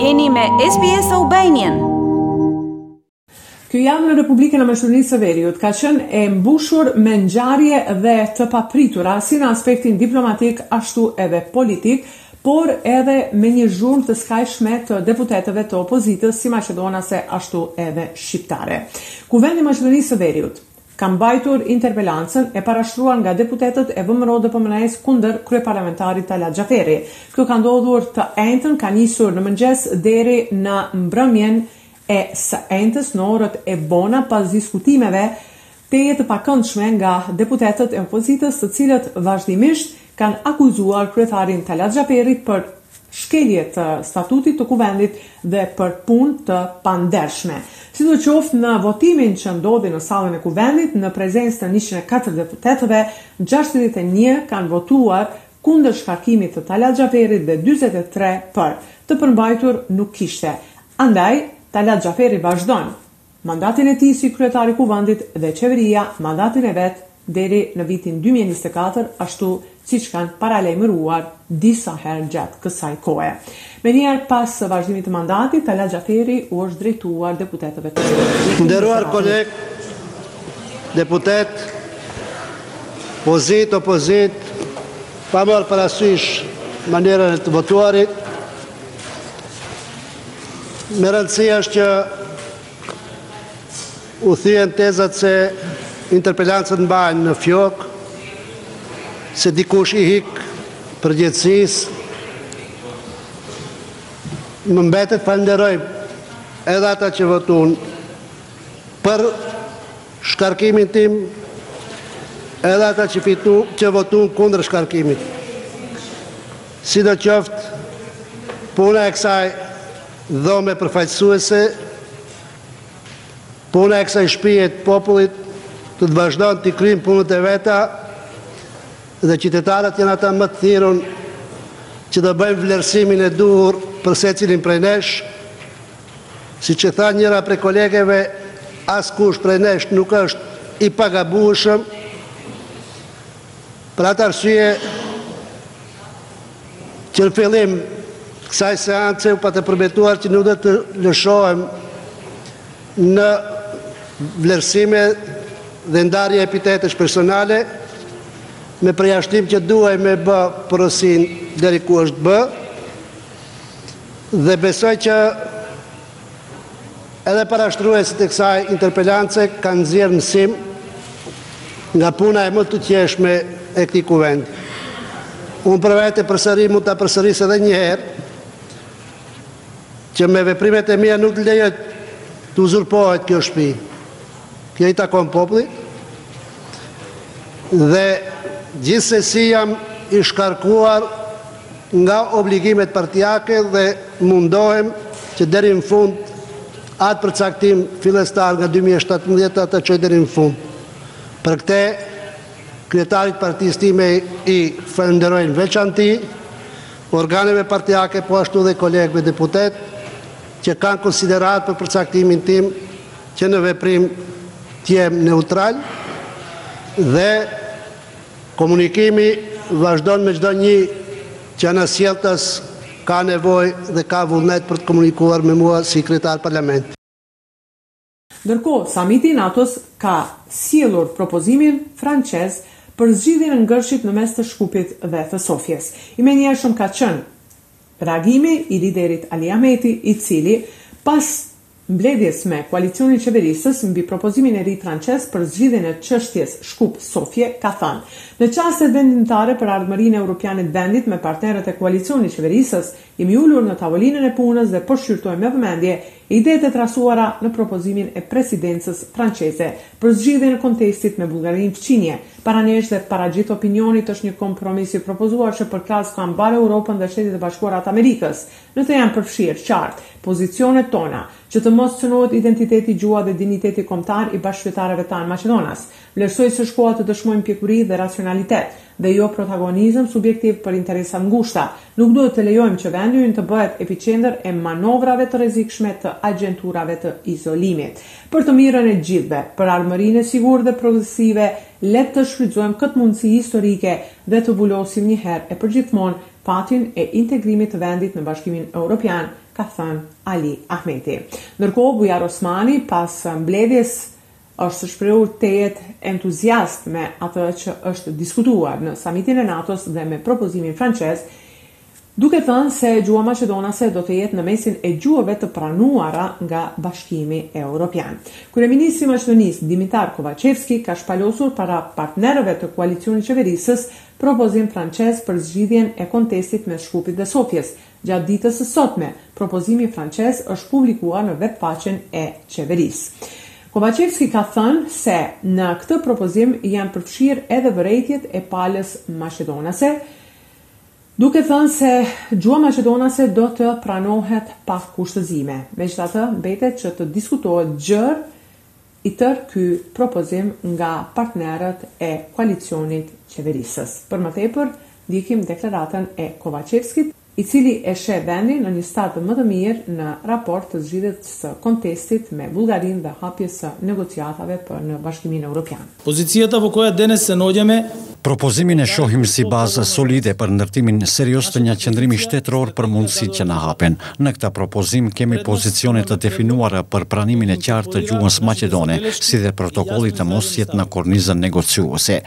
Jeni me SBS Albanian. Kjo javë në Republikën e Maqedonisë së Veriut ka qenë e mbushur me ngjarje dhe të papritura si në aspektin diplomatik ashtu edhe politik, por edhe me një zhurmë të skajshme të deputetëve të opozitës si maqedonase ashtu edhe shqiptare. Kuvendi i Maqedonisë së Veriut ka mbajtur interpelancën e parashtruar nga deputetët e VMRO-DPMNE-së kundër kryeparlamentarit Talat Xhaferi. Kjo ka ndodhur të enjten, ka nisur në mëngjes deri në mbrëmjen e së enjtes në orët e vona pas diskutimeve tejet të pakëndshme nga deputetët e opozitës të cilët vazhdimisht kanë akuzuar kryetarin Talat Xhaferi për shkelje të Statutit të Kuvendit dhe për punë të pandershme. Sidoqoftë, në votimin që ndodhi në sallën e Kuvendit, në prezencë të njëqind e katër deputetëve, gjashtëdhjetë e një kanë votuar kundër shkarkimit të Talat Xhaferit dhe dyzet e tre për. Të përmbajtur nuk kishte. Andaj, Talat Xhaferi vazhdon. mandatin e tij si kryetar i Kuvendit dhe qeveria mandatin e vet deri në vitin dy mijë e njëzet e katër, ashtu siç kanë paralajmëruar disa herë gjatë kësaj kohe. Menjëherë pas vazhdimit të mandatit, Talat Xhaferi u është drejtuar deputetëve. Të nderuar kolegë deputetë, pozitë, opozitë, pa marrë parasysh mënyrën e të votuarit, Me rëndësi është që u thyejn tezat se interpelancat mbahen në fjok, se dikush i hik përgjegjësisë. Më mbetet t'falenderoj edhe ata që votun për shkarkimin tim, edhe ata që, fitu, që votun kundër shkarkimit. Sidoqoftë, puna e kësaj Dhome Përfaqësuese, puna e kësaj Shpije të Popullit do të vazhdon t'i kryn punët e veta dhe qytetarët janë ata më të thirrun që do bëjnë vlerësimin e duhur për secilin prej nesh. Siç e tha njëra prej kolegeve, askush prej nesh nuk është i pagabueshëm. Për atë arsye, që në fillim të kësaj seance u pata përbetuar që nuk do të lëshohem në vlerësime dhe ndarje epitetesh personale, me përjashtim që duhej me bë porosin deri ku është bë, dhe besoj që Edhe parashtruesit e kësaj interpelance kanë nxjerrë mësim nga puna e mëtutjeshme e këtij Kuvendi. Unë për vete përsëri mund ta përsëris edhe një herë që me veprimet e mia nuk lejohet të uzurpohet kjo shpi. Kjo i takon popullit dhe gjithsesi jam i shkarkuar nga obligimet partiake dhe mundohem që deri në fund atë përcaktim fillestar nga dy mijë e shtatëmbëdhjeta ta çoj deri në fund. Për këtë kryetarit partisë time i falënderohem në veçanti, organeve partiake po ashtu dhe kolegëve deputetë që kanë konsideratë për përcaktimin tim që në veprim të jem neutral dhe Komunikimi vazhdon me çdonjë që anasjelltas ka nevojë dhe ka vullnet për të komunikuar me mua si kryetar parlament. Ndërkohë, Samiti i NATO-s ka sjellur propozimin francez për zgjidhjen e ngërshit në mes të Shkupit dhe të Sofjes. I menjëhershëm ka qenë reagimi i liderit Ali Ahmeti, i cili pas mbledhjes me koalicionin qeverisës mbi propozimin e ri francez për zgjidhjen e çështjes Shkup-Sofje, ka thënë, Në çastet vendimtare për ardhmërinë europiane të vendit me partnerët e koalicionit qeverisës, jemi ulur në tavolinën e punës dhe po shqyrtojmë me vëmendje idetë e trasuara në propozimin e presidencës franceze për zgjidhjen e kontestit me Bullgarinë fqinje. Para nesh dhe para gjithë opinionit është një kompromis i propozuar që përkrah ka mbarë Europën dhe Shtetet e Bashkuara të Amerikës, Në të janë përfshirë, qartë, pozicionet tona, që të mos cënohet identiteti, gjuha dhe dinjiteti kombëtar i bashkëqytetarëve tanë maqedonas. Vlerësoj se është koha të dëshmojmë pjekuri dhe racionalitet, dhe jo protagonizëm subjektiv për interesa të ngushta. Nuk duhet të lejojmë që vendi ynë të bëhet epiqendër e manovrave të rrezikshme të agjenturave të izolimit. Për të mirën e gjithëve, për ardhmërinë e sigurt dhe progresive, le të shfrytëzojmë këtë mundësi historike dhe të vulosim njëherë e përgjithmonë fatin e integrimit të vendit në Bashkimin Europian, ka thënë Ali Ahmeti. Ndërkohë, Bujar Osmani, pas mbledhjes është shprehur tejet entuziast me atë që është diskutuar në samitin e NATO-s dhe me propozimin francez, duke thënë se gjuha maqedonase do të jetë në mesin e gjuhëve të pranuara nga Bashkimi Europian. Kryeministri i Maqedonisë, Dimitar Kovaçevski, ka shpalosur para partnerëve të koalicionit qeverisës Propozim francez për zgjidhjen e kontestit mes Shkupit dhe Sofjes, gjatë ditës së sotme, propozimi francez është publikuar në webfaqen e qeverisë. Kovaçevski ka thënë se në këtë propozim janë përfshirë edhe vërejtjet e palës maqedonase, duke thënë se gjuha maqedonase do të pranohet pa kushtëzime. Megjithatë, mbetet që të diskutohet gjer I tërë ky propozim nga partnerët e koalicionit qeverisës. Për më tepër, ndjekim deklaratën e Kovaçevskit, i cili e sheh vendin në një stad më të mirë në raport të zgjidhjes së kontestit me Bullgarinë dhe hapjes së negociatave për në Bashkimin Europian. Pozicijata vo koja denes se naogjame Propozimin e shohim si bazë solide për ndërtimin serioz të një qëndrimi shtetëror për mundësitë që na hapen. Në këtë propozim kemi pozicione të definuara për pranimin e qartë të gjuhës maqedone, si dhe protokolli të mos jetë në kornizën negociuese.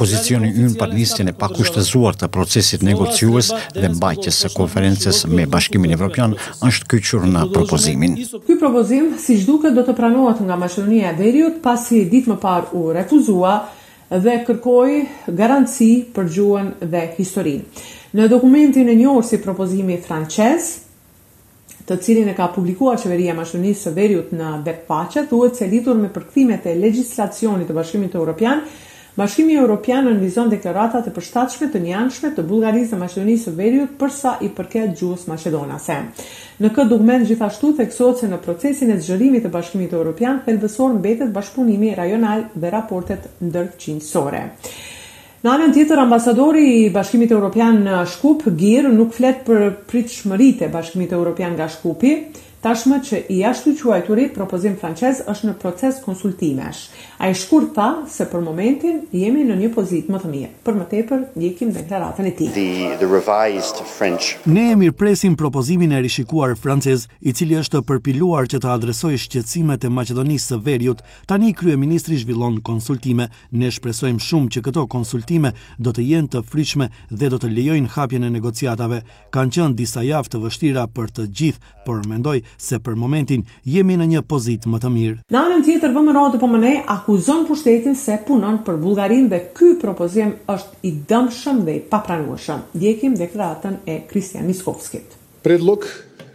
Pozicioni ynë për nisjen e pakushtëzuar të procesit negociues dhe mbajtjes së konferencës me Bashkimin Evropian është kyçur në propozimin. Ky propozim, siç duket, do të pranohet nga Maqedonia e Veriut, pasi ditë më parë u refuzua dhe kërkoi garanci për gjuhën dhe historinë. Në dokumentin e njohur si Propozimi Francez, të cilin e ka publikuar Qeveria e Maqedonisë së Veriut në webfaqe, thuhet se lidhur me përkthimet e legjislacionit të Bashkimit Europian, Bashkimi Europian nënvizon deklaratat e përshtatshme të njëanshme të Bullgarisë dhe Maqedonisë së Veriut përsa i përket gjuhës maqedonase. Në këtë dokument gjithashtu theksohet se në procesin e zgjerimit të Bashkimit Europian thelbësor mbetet bashkëpunimi rajonal dhe raportet ndërfqinjësore. Në anën tjetër, ambasadori i Bashkimit Europian në Shkup, Gir, nuk flet për pritshmëritë e Bashkimit Europian nga Shkupi, tashmë që i ashtuquajturi propozim francez është në proces konsultimesh. Ai shkurt tha se për momentin jemi në një pozitë më të mirë. Për më tepër, ndjekim deklaratën e tij. Ne e mirëpresim propozimin e rishikuar francez, i cili është përpiluar që të adresojë shqetësimet e Maqedonisë së Veriut. Tani kryeministri zhvillon konsultime. Ne shpresojmë shumë që këto konsultime do të jenë të frytshme dhe do të lejojnë hapjen e negociatave, Kanë qenë disa javë të vështira për të gjithë, por mendoj se për momentin jemi në një pozitë më të mirë. Në anën tjetër VMRO-DPMNE akuzon pushtetin se punon për Bullgarinë dhe ky propozim është i dëmshëm dhe i papranueshëm. Ndjekim deklaratën e Kristian Mickoskit. Predlog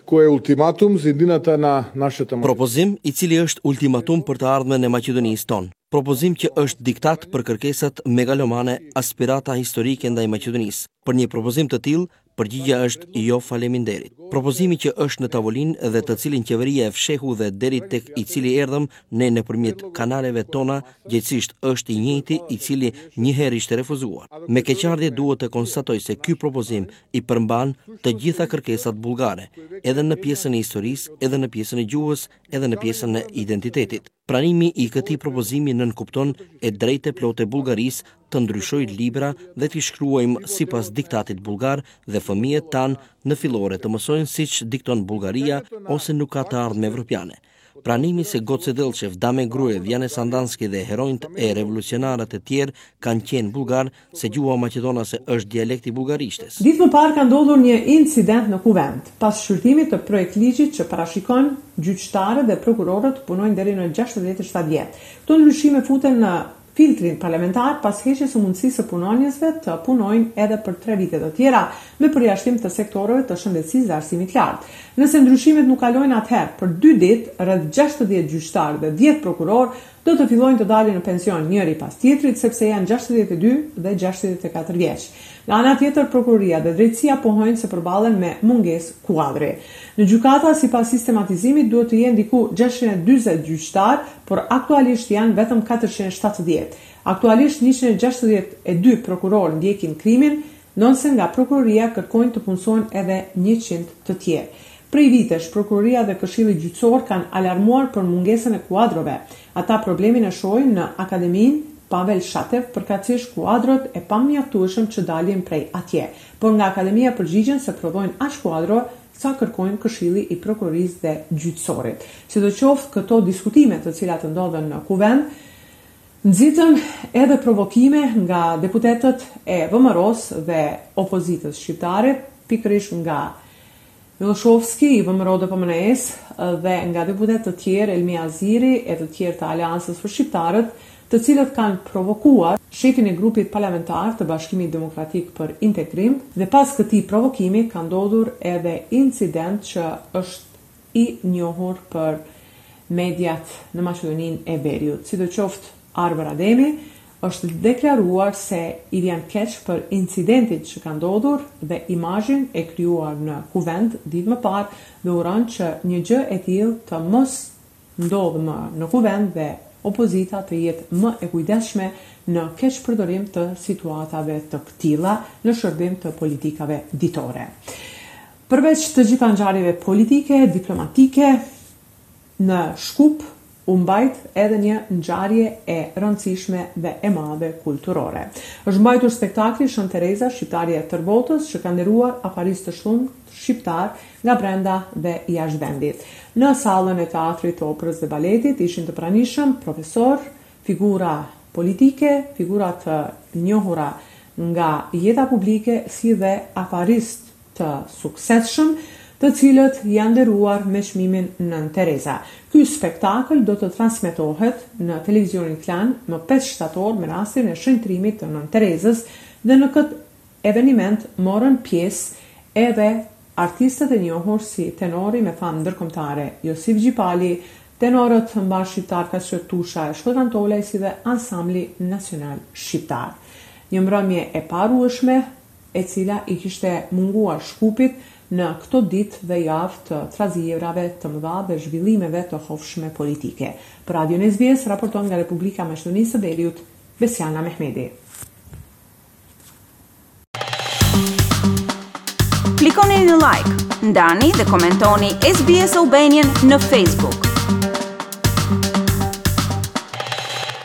koj e ultimatum za idninata na nashata. Propozim i cili është ultimatum për të ardhmen e Maqedonisë tonë. Propozim që është diktat për kërkesat megalomane aspirata historike ndaj Maqedonisë. Për një propozim të tillë, përgjigja është jo faleminderit. Propozimi që është në tavolinë dhe të cilin qeveria e fshehu dhe deri tek i cili erdhëm ne nëpërmjet kanaleve tona, gjegjësisht është i njëjti i cili një herë ishte refuzuar. Me keqardhje duhet të konstatoj se ky propozim i përmban të gjitha kërkesat bullgare, edhe në pjesën e historisë, edhe në pjesën e gjuhës, edhe në pjesën e identitetit. Pranimi i këtij propozimi nënkupton e drejtë e plotë e Bullgarisë të ndryshojë libra dhe t'i shkruajmë sipas diktatit bullgar dhe fëmijët tanë në fillore të mësojnë siç dikton Bullgaria ose nuk ka të ardhme evropiane. Pranimi se Goce Dellçev, Dame Gruev, Jane Sandanski dhe heronjtë e revolucionarët e tjerë kanë qenë bullgarë, se gjuha maqedonase është dialekt i bullgarishtes. Ditë më parë ka ndodhur një incident në Kuvend, pas shqyrtimit të projektligjit që parashikon gjyqtarët dhe prokurorët të punojnë deri në gjashtëdhjetë e shtatë vjet. Këto ndryshime futen në filtrin parlamentar pas heqjes së mundësisë së punonjësve të punojnë edhe për tre vite të tjera, me përjashtim të sektorëve të shëndetësisë dhe arsimit lart. Nëse ndryshimet nuk kalojnë atëherë, për dy ditë, rreth gjashtëdhjetë gjyqtarë dhe dhjetë prokurorë do të fillojnë të dalin në pension njëri pas tjetrit sepse janë gjashtëdhjetë e dy dhe gjashtëdhjetë e katër vjeç. Nga ana tjetër prokuroria dhe drejtësia pohojnë se përballen me mungesë kuadri. Në gjykata sipas sistematizimit duhet të jenë diku gjashtëqind e dyzet gjyqtarë, por aktualisht janë vetëm katërqind e shtatëdhjetë. Aktualisht njëqind e gjashtëdhjetë e dy prokurorë ndjekin krimin Ndonëse nga prokuroria kërkojnë të punësohen edhe njëqind të tjerë. Prej vitesh, prokuroria dhe këshilli gjyqësor kanë alarmuar për mungesën e kuadrove. Ata problemin e shohin në Akademinë Pavel Shatev, përkatësisht kuadrot e pamjaftueshëm që dalin prej atje. Por nga Akademia përgjigjen se prodhojnë aq kuadro sa kërkojnë këshilli i prokurorisë dhe gjyqësorit. Sidoqoftë, këto diskutime të cilat ndodhën në Kuvend, Nxitën edhe provokime nga deputetët e VMRO-së dhe opozitës shqiptare, pikërisht nga Milloshovski i VMRO-DPMNE-së dhe nga deputetë të tjerë, Elmi Aziri e të tjerë të Aleancës për Shqiptarët, të cilët kanë provokuar shefin e grupit parlamentar të Bashkimit Demokratik për Integrim dhe pas këtij provokimi ka ndodhur edhe incident që është i njohur për mediat në Maqedoninë e Veriut. Sidoqoftë, Arbër Ademi është deklaruar se i vjen keq për incidentin që ka ndodhur dhe imazhin e krijuar në Kuvend ditë më parë dhe uron që një gjë e tillë të mos ndodhë më në Kuvend dhe opozita të jetë më e kujdesshme në keqpërdorim të situatave të këtilla në shërbim të politikave ditore. Përveç të gjitha ngjarjeve politike, diplomatike, në Shkup u mbajt edhe një ngjarje e rëndësishme dhe e madhe kulturore. Është mbajtur spektakli Shën Tereza, shqiptarja e tërë botës, që ka nderuar afaristë të shumtë shqiptarë nga brenda dhe jashtë vendit. Në sallën e Teatrit të Operës dhe Baletit ishin të pranishëm profesorë, figura politike, figura të njohura nga jeta publike si dhe afaristë të suksesshëm, të cilët janë nderuar me çmimin Nënë Tereza. Ky spektakël do të transmetohet në televizionin Klan më pesë shtator me rastin e shenjtërimit të Nënë Terezës dhe në këtë eveniment morën pjesë edhe artistët e njohur si tenori me famë ndërkombëtare Josif Gjipali, tenorët mbarëshqiptarë Kastriot Tusha e Shkodran Tolaj si dhe Ansambli Nacional Shqiptar. Një mbrëmje e paharrueshme e cila i kishte munguar Shkupit në këto ditë dhe javë të trazirave të mëdha dhe zhvillimeve të hovshme politike. Për Radion SBS raporton nga Republika e Maqedonisë së Veriut, Besiana Mehmedi. Klikoni në like, ndani dhe komentoni SBS Albanian në Facebook.